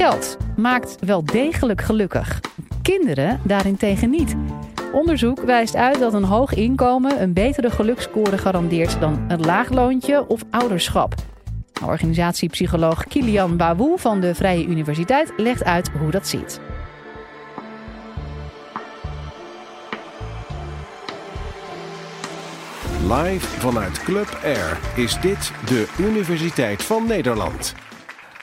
Geld maakt wel degelijk gelukkig. Kinderen daarentegen niet. Onderzoek wijst uit dat een hoog inkomen een betere geluksscore garandeert dan een laag loontje of ouderschap. Organisatiepsycholoog Kilian Bawou van de Vrije Universiteit legt uit hoe dat zit. Live vanuit Club Air is dit de Universiteit van Nederland.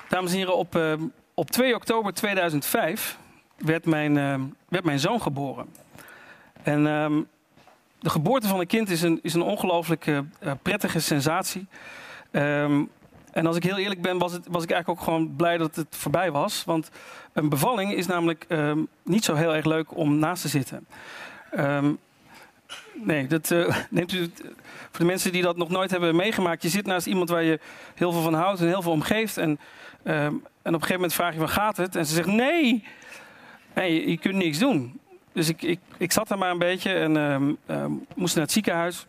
Dames en heren, op, uh, op 2 oktober 2005 werd mijn, uh, werd mijn zoon geboren. En uh, de geboorte van een kind is een, is een ongelooflijk uh, prettige sensatie. Ehm, en als ik heel eerlijk ben, was, het, was ik eigenlijk ook gewoon blij dat het voorbij was. Want een bevalling is namelijk ehm, niet zo heel erg leuk om naast te zitten. Nee, dat uh, neemt u voor de mensen die dat nog nooit hebben meegemaakt. Je zit naast iemand waar je heel veel van houdt en heel veel omgeeft. En, uh, en op een gegeven moment vraag je, waar gaat het? En ze zegt, nee, nee je, kunt niks doen. Dus ik, ik, ik zat daar maar een beetje en uh, moest naar het ziekenhuis.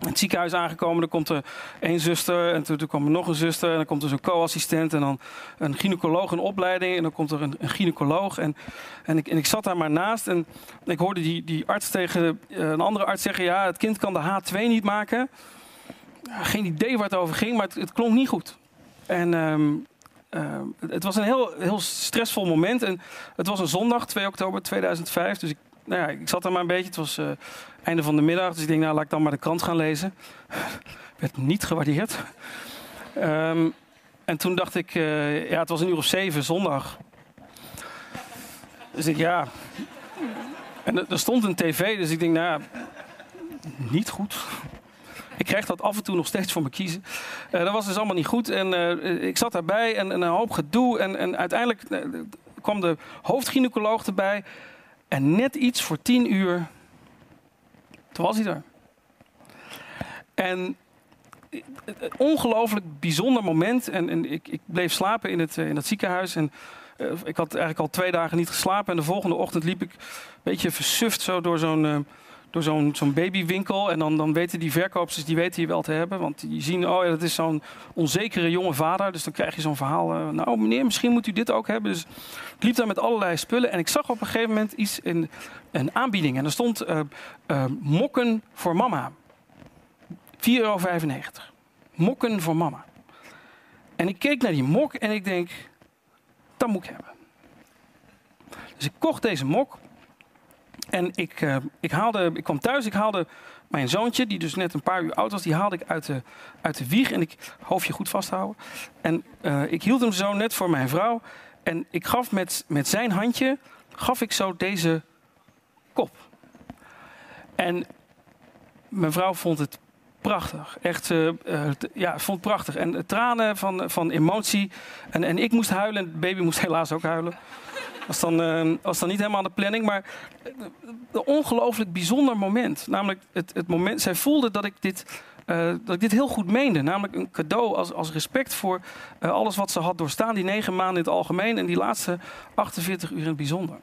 In het ziekenhuis aangekomen, dan komt er één zuster en toen, toen kwam er nog een zuster. En dan komt er zo'n co-assistent en dan een gynaecoloog in opleiding. En dan komt er een, een gynaecoloog. En, en, ik, en ik zat daar maar naast en ik hoorde die, die arts tegen uh, een andere arts zeggen... ja, het kind kan de H2 niet maken. Geen idee waar het over ging, maar het, klonk niet goed. En uh, het was een heel, heel stressvol moment. En het was een zondag, 2 oktober 2005. Dus ik, nou ja, ik zat daar maar een beetje. Het was... Uh, einde van de middag. Dus ik denk, nou laat ik dan maar de krant gaan lezen. Werd niet gewaardeerd. Um, en toen dacht ik, uh, ja, het was een uur of zeven, zondag. Dus ik, ja. En er stond een tv, dus ik denk, nou niet goed. Ik krijg dat af en toe nog steeds voor me kiezen. Uh, dat was dus allemaal niet goed. En uh, ik zat daarbij en, en, een hoop gedoe. En, en uiteindelijk kwam de hoofdgynaecoloog erbij. En net iets voor tien uur toen was hij er. En ongelooflijk bijzonder moment. En, en ik, ik, bleef slapen in het, in het ziekenhuis. En ik had eigenlijk al twee dagen niet geslapen. En de volgende ochtend liep ik een beetje versuft zo door zo'n door zo'n babywinkel. En dan, dan weten die verkoopsters die weten je wel te hebben. Want die zien, oh ja, dat is zo'n onzekere jonge vader. Dus dan krijg je zo'n verhaal. Uh, nou meneer, misschien moet u dit ook hebben. Dus ik liep daar met allerlei spullen. En ik zag op een gegeven moment iets in een aanbieding. En er stond uh, uh, mokken voor mama. 4,95 euro. Mokken voor mama. En ik keek naar die mok en ik denk, dat moet ik hebben. Dus ik kocht deze mok. En ik, uh, ik, haalde, ik kwam thuis, ik haalde mijn zoontje, die dus net een paar uur oud was, die haalde ik uit de, uit de wieg. En ik, hoofdje goed vasthouden. En uh, ik hield hem zo net voor mijn vrouw. En ik gaf met, met zijn handje, gaf ik zo deze kop. En mijn vrouw vond het prachtig. Echt, uh, uh, ja, vond het prachtig. En tranen van, van emotie. En, en ik moest huilen en de baby moest helaas ook huilen. Was dan, uh, was dan niet helemaal de planning, maar een ongelooflijk bijzonder moment. Namelijk het, het moment, zij voelde dat ik dit, dat ik dit heel goed meende. Namelijk een cadeau als, als respect voor alles wat ze had doorstaan. Die negen maanden in het algemeen en die laatste 48 uur in het bijzonder.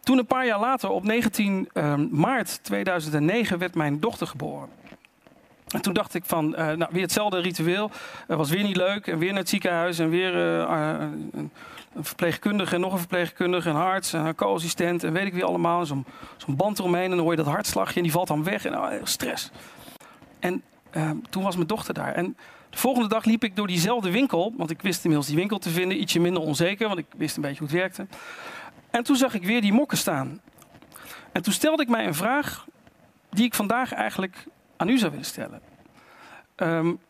Toen een paar jaar later, op 19 uh, maart 2009, werd mijn dochter geboren. En toen dacht ik van, uh, nou, weer hetzelfde ritueel. Het was weer niet leuk. En weer naar het ziekenhuis. En weer uh, een, een verpleegkundige en nog een verpleegkundige. Een arts en een co-assistent. En weet ik wie allemaal. Zo'n zo band eromheen. En dan hoor je dat hartslagje. En die valt dan weg. En oh, stress. En uh, toen was mijn dochter daar. En de volgende dag liep ik door diezelfde winkel. Want ik wist inmiddels die winkel te vinden. Ietsje minder onzeker. Want ik wist een beetje hoe het werkte. En toen zag ik weer die mokken staan. En toen stelde ik mij een vraag die ik vandaag eigenlijk aan u zou willen stellen. Um,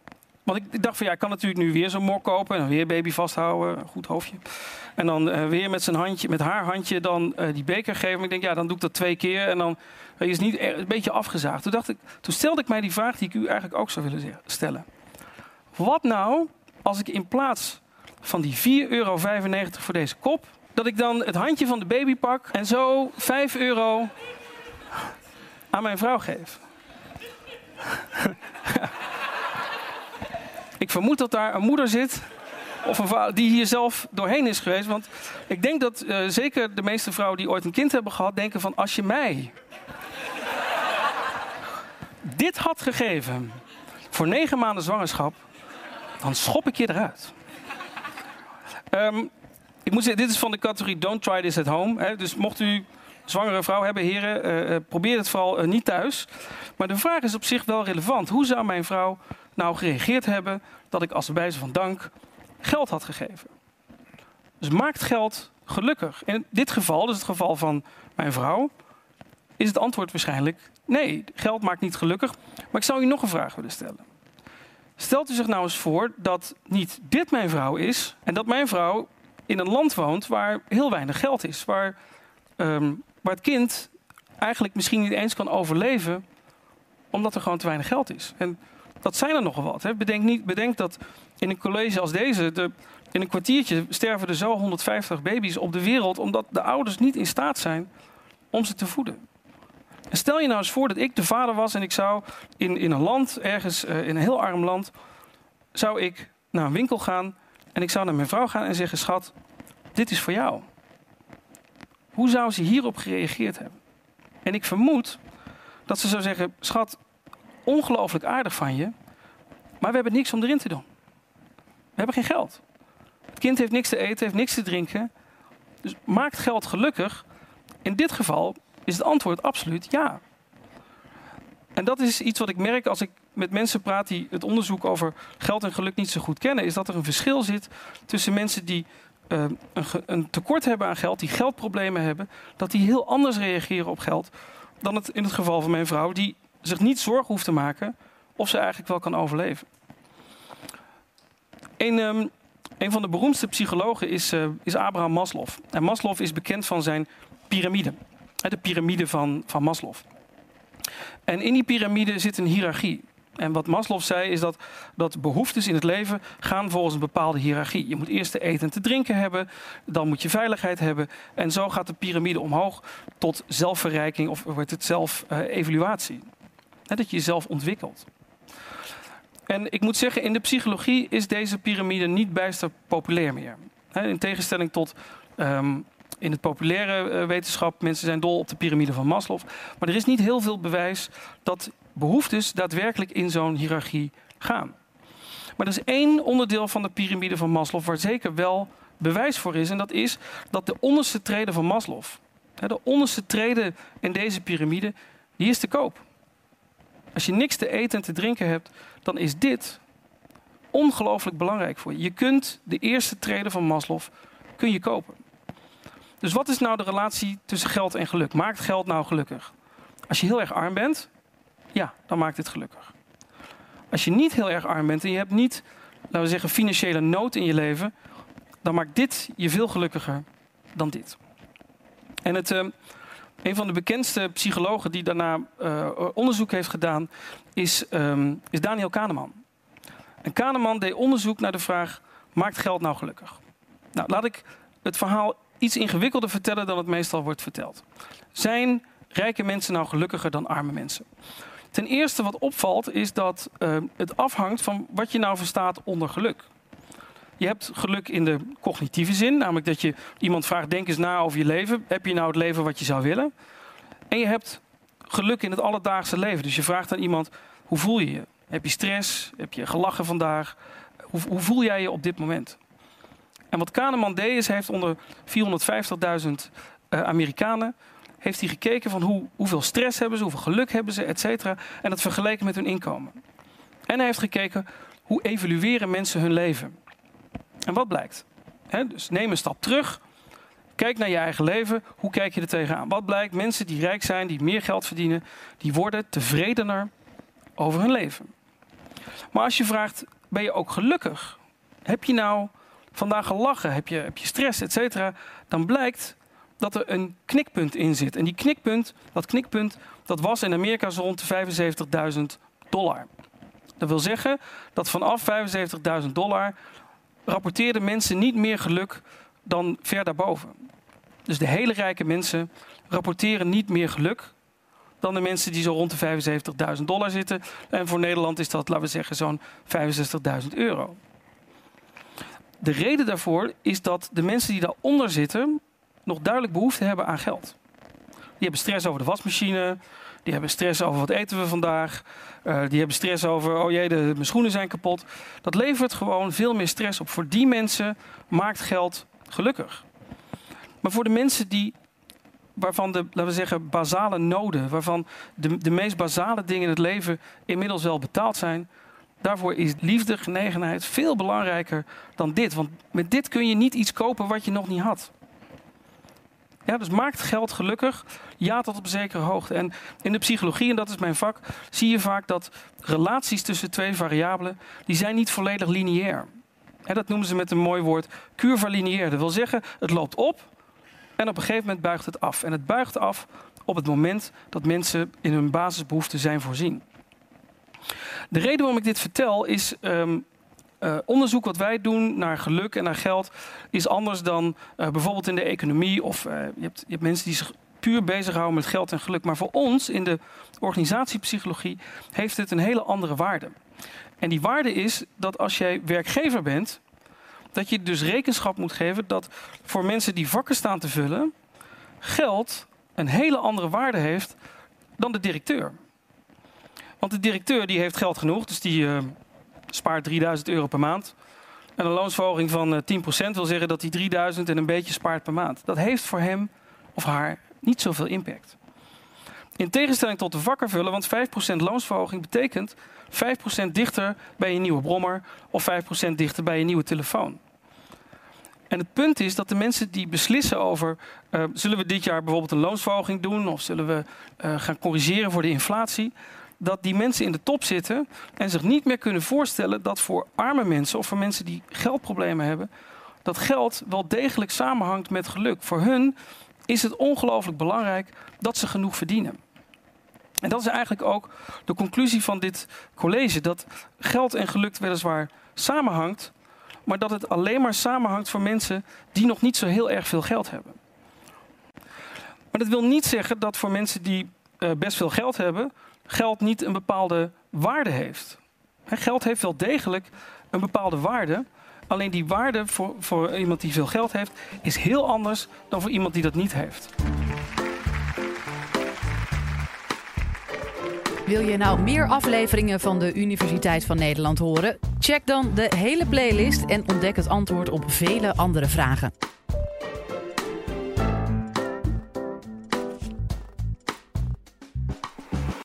want ik, ik, dacht van ja, ik kan natuurlijk nu weer zo'n mok kopen en weer baby vasthouden, goed hoofdje. En dan uh, weer met, zijn handje, met haar handje dan uh, die beker geven. Ik denk ja, dan doe ik dat twee keer en dan uh, is niet een beetje afgezaagd. Toen, dacht ik, toen stelde ik mij die vraag die ik u eigenlijk ook zou willen stellen. Wat nou als ik in plaats van die 4,95 euro voor deze kop, dat ik dan het handje van de baby pak en zo 5 euro aan mijn vrouw geef? ik vermoed dat daar een moeder zit. Of een vrouw die hier zelf doorheen is geweest. Want ik denk dat uh, zeker de meeste vrouwen die ooit een kind hebben gehad, denken van als je mij dit had gegeven voor negen maanden zwangerschap, dan schop ik je eruit. Ehm, ik moet zeggen, dit is van de categorie Don't try this at home. Hè. Dus mocht u zwangere vrouw hebben, heren, uh, probeer het vooral niet thuis. Maar de vraag is op zich wel relevant. Hoe zou mijn vrouw nou gereageerd hebben dat ik als wijze van dank geld had gegeven? Dus maakt geld gelukkig? In dit geval, dus het geval van mijn vrouw, is het antwoord waarschijnlijk nee. Geld maakt niet gelukkig. Maar ik zou u nog een vraag willen stellen. Stelt u zich nou eens voor dat niet dit mijn vrouw is en dat mijn vrouw in een land woont waar heel weinig geld is. Waar, ehm, waar het kind eigenlijk misschien niet eens kan overleven omdat er gewoon te weinig geld is. En dat zijn er nogal wat. Hè. Bedenk, niet, bedenk dat in een college als deze, de, in een kwartiertje sterven er zo 150 baby's op de wereld omdat de ouders niet in staat zijn om ze te voeden. En stel je nou eens voor dat ik de vader was en ik zou in, in een land, ergens uh, in een heel arm land, zou ik naar een winkel gaan en ik zou naar mijn vrouw gaan en zeggen: Schat, dit is voor jou. Hoe zou ze hierop gereageerd hebben? En ik vermoed dat ze zou zeggen: Schat, ongelooflijk aardig van je, maar we hebben niks om erin te doen. We hebben geen geld. Het kind heeft niks te eten, heeft niks te drinken. Dus maakt geld gelukkig? In dit geval is het antwoord absoluut ja. En dat is iets wat ik merk als ik met mensen praat die het onderzoek over geld en geluk niet zo goed kennen, is dat er een verschil zit tussen mensen die uh, een, een, tekort hebben aan geld, die geldproblemen hebben, dat die heel anders reageren op geld dan het in het geval van mijn vrouw, die zich niet zorgen hoeft te maken of ze eigenlijk wel kan overleven. Een, een van de beroemdste psychologen is, uh, is Abraham Maslow. En Maslow is bekend van zijn piramide. De piramide van, van Maslow. En in die piramide zit een hiërarchie. En wat Maslow zei is dat, dat behoeftes in het leven gaan volgens een bepaalde hiërarchie. Je moet eerst te eten en te drinken hebben, dan moet je veiligheid hebben. En zo gaat de piramide omhoog tot zelfverrijking of wordt het zelf-evaluatie. dat je jezelf ontwikkelt. En ik moet zeggen, in de psychologie is deze piramide niet bijster populair meer. In tegenstelling tot ehm, in het populaire uh, wetenschap, mensen zijn dol op de piramide van Maslow. Maar er is niet heel veel bewijs dat behoeftes daadwerkelijk in zo'n hiërarchie gaan. Maar er is één onderdeel van de piramide van Maslow waar zeker wel bewijs voor is. En dat is dat de onderste trede van Maslow, de onderste trede in deze piramide, die is te koop. Als je niks te eten en te drinken hebt, dan is dit ongelooflijk belangrijk voor je. Je kunt de eerste trede van Maslow kun je kopen. Dus wat is nou de relatie tussen geld en geluk? Maakt geld nou gelukkig? Als je heel erg arm bent, ja, dan maakt het gelukkig. Als je niet heel erg arm bent en je hebt niet, laten we zeggen, financiële nood in je leven, dan maakt dit je veel gelukkiger dan dit. En het, uh, een van de bekendste psychologen die daarna uh, onderzoek heeft gedaan, is, um, is Daniel Kahneman. En Kahneman deed onderzoek naar de vraag: maakt geld nou gelukkig? Nou, laat ik het verhaal iets ingewikkelder vertellen dan het meestal wordt verteld. Zijn rijke mensen nou gelukkiger dan arme mensen? Ten eerste wat opvalt is dat uh, het afhangt van wat je nou verstaat onder geluk. Je hebt geluk in de cognitieve zin, namelijk dat je iemand vraagt: denk eens na over je leven. Heb je nou het leven wat je zou willen? En je hebt geluk in het alledaagse leven. Dus je vraagt aan iemand: hoe voel je je? Heb je stress? Heb je gelachen vandaag? Hoe, hoe voel jij je op dit moment? En wat Kahneman deed is, heeft onder 450.000 uh, Amerikanen heeft hij gekeken van hoe, hoeveel stress hebben ze, hoeveel geluk hebben ze, et cetera. En dat vergeleken met hun inkomen. En hij heeft gekeken hoe evalueren mensen hun leven. En wat blijkt? dus neem een stap terug. Kijk naar je eigen leven. Hoe kijk je er tegenaan? Wat blijkt? Mensen die rijk zijn, die meer geld verdienen, die worden tevredener over hun leven. Maar als je vraagt, ben je ook gelukkig? Heb je nou vandaag gelachen? Heb je, heb je stress, et cetera? Dan blijkt dat er een knikpunt in zit. En die knikpunt, dat knikpunt, dat was in Amerika zo rond de 75.000 dollar. Dat wil zeggen dat vanaf 75.000 dollar rapporteerden mensen niet meer geluk dan ver daarboven. Dus de hele rijke mensen rapporteren niet meer geluk dan de mensen die zo rond de 75.000 dollar zitten. En voor Nederland is dat, laten we zeggen, zo'n 65.000 euro. De reden daarvoor is dat de mensen die daaronder zitten nog duidelijk behoefte hebben aan geld. Die hebben stress over de wasmachine, Die hebben stress over wat eten we vandaag. Uh, die hebben stress over, oh jee, de, mijn schoenen zijn kapot. Dat levert gewoon veel meer stress op. Voor die mensen maakt geld gelukkig. Maar voor de mensen die, waarvan de, laten we zeggen, basale noden, waarvan de, de meest basale dingen in het leven inmiddels wel betaald zijn, daarvoor is liefde, genegenheid veel belangrijker dan dit. Want met dit kun je niet iets kopen wat je nog niet had. Dus maakt geld gelukkig? Ja, tot op zekere hoogte. En in de psychologie, en dat is mijn vak, zie je vaak dat relaties tussen twee variabelen, die zijn niet volledig lineair. En dat noemen ze met een mooi woord curva lineair. Dat wil zeggen, het loopt op en op een gegeven moment buigt het af. En het buigt af op het moment dat mensen in hun basisbehoeften zijn voorzien. De reden waarom ik dit vertel is um, uh, onderzoek wat wij doen naar geluk en naar geld is anders dan uh, bijvoorbeeld in de economie of uh, je, hebt, je hebt mensen die zich puur bezighouden met geld en geluk. Maar voor ons in de organisatiepsychologie heeft het een hele andere waarde. En die waarde is dat als jij werkgever bent, dat je dus rekenschap moet geven dat voor mensen die vakken staan te vullen, geld een hele andere waarde heeft dan de directeur. Want de directeur die heeft geld genoeg, dus die spaart 3000 euro per maand. En een loonsverhoging van 10% eh, wil zeggen dat hij 3000 en een beetje spaart per maand. Dat heeft voor hem of haar niet zoveel impact. In tegenstelling tot de vakkenvullen, want 5% loonsverhoging betekent 5% dichter bij je nieuwe brommer of 5% dichter bij je nieuwe telefoon. En het punt is dat de mensen die beslissen over uh, zullen we dit jaar bijvoorbeeld een loonsverhoging doen of zullen we uh, gaan corrigeren voor de inflatie, dat die mensen in de top zitten en zich niet meer kunnen voorstellen dat voor arme mensen of voor mensen die geldproblemen hebben, dat geld wel degelijk samenhangt met geluk. Voor hun is het ongelooflijk belangrijk dat ze genoeg verdienen. En dat is eigenlijk ook de conclusie van dit college: dat geld en geluk weliswaar samenhangt, maar dat het alleen maar samenhangt voor mensen die nog niet zo heel erg veel geld hebben. Maar dat wil niet zeggen dat voor mensen die uh, best veel geld hebben, geld niet een bepaalde waarde heeft. geld heeft wel degelijk een bepaalde waarde. Alleen die waarde voor, voor iemand die veel geld heeft, is heel anders dan voor iemand die dat niet heeft. Wil je nou meer afleveringen van de Universiteit van Nederland horen? Check dan de hele playlist en ontdek het antwoord op vele andere vragen.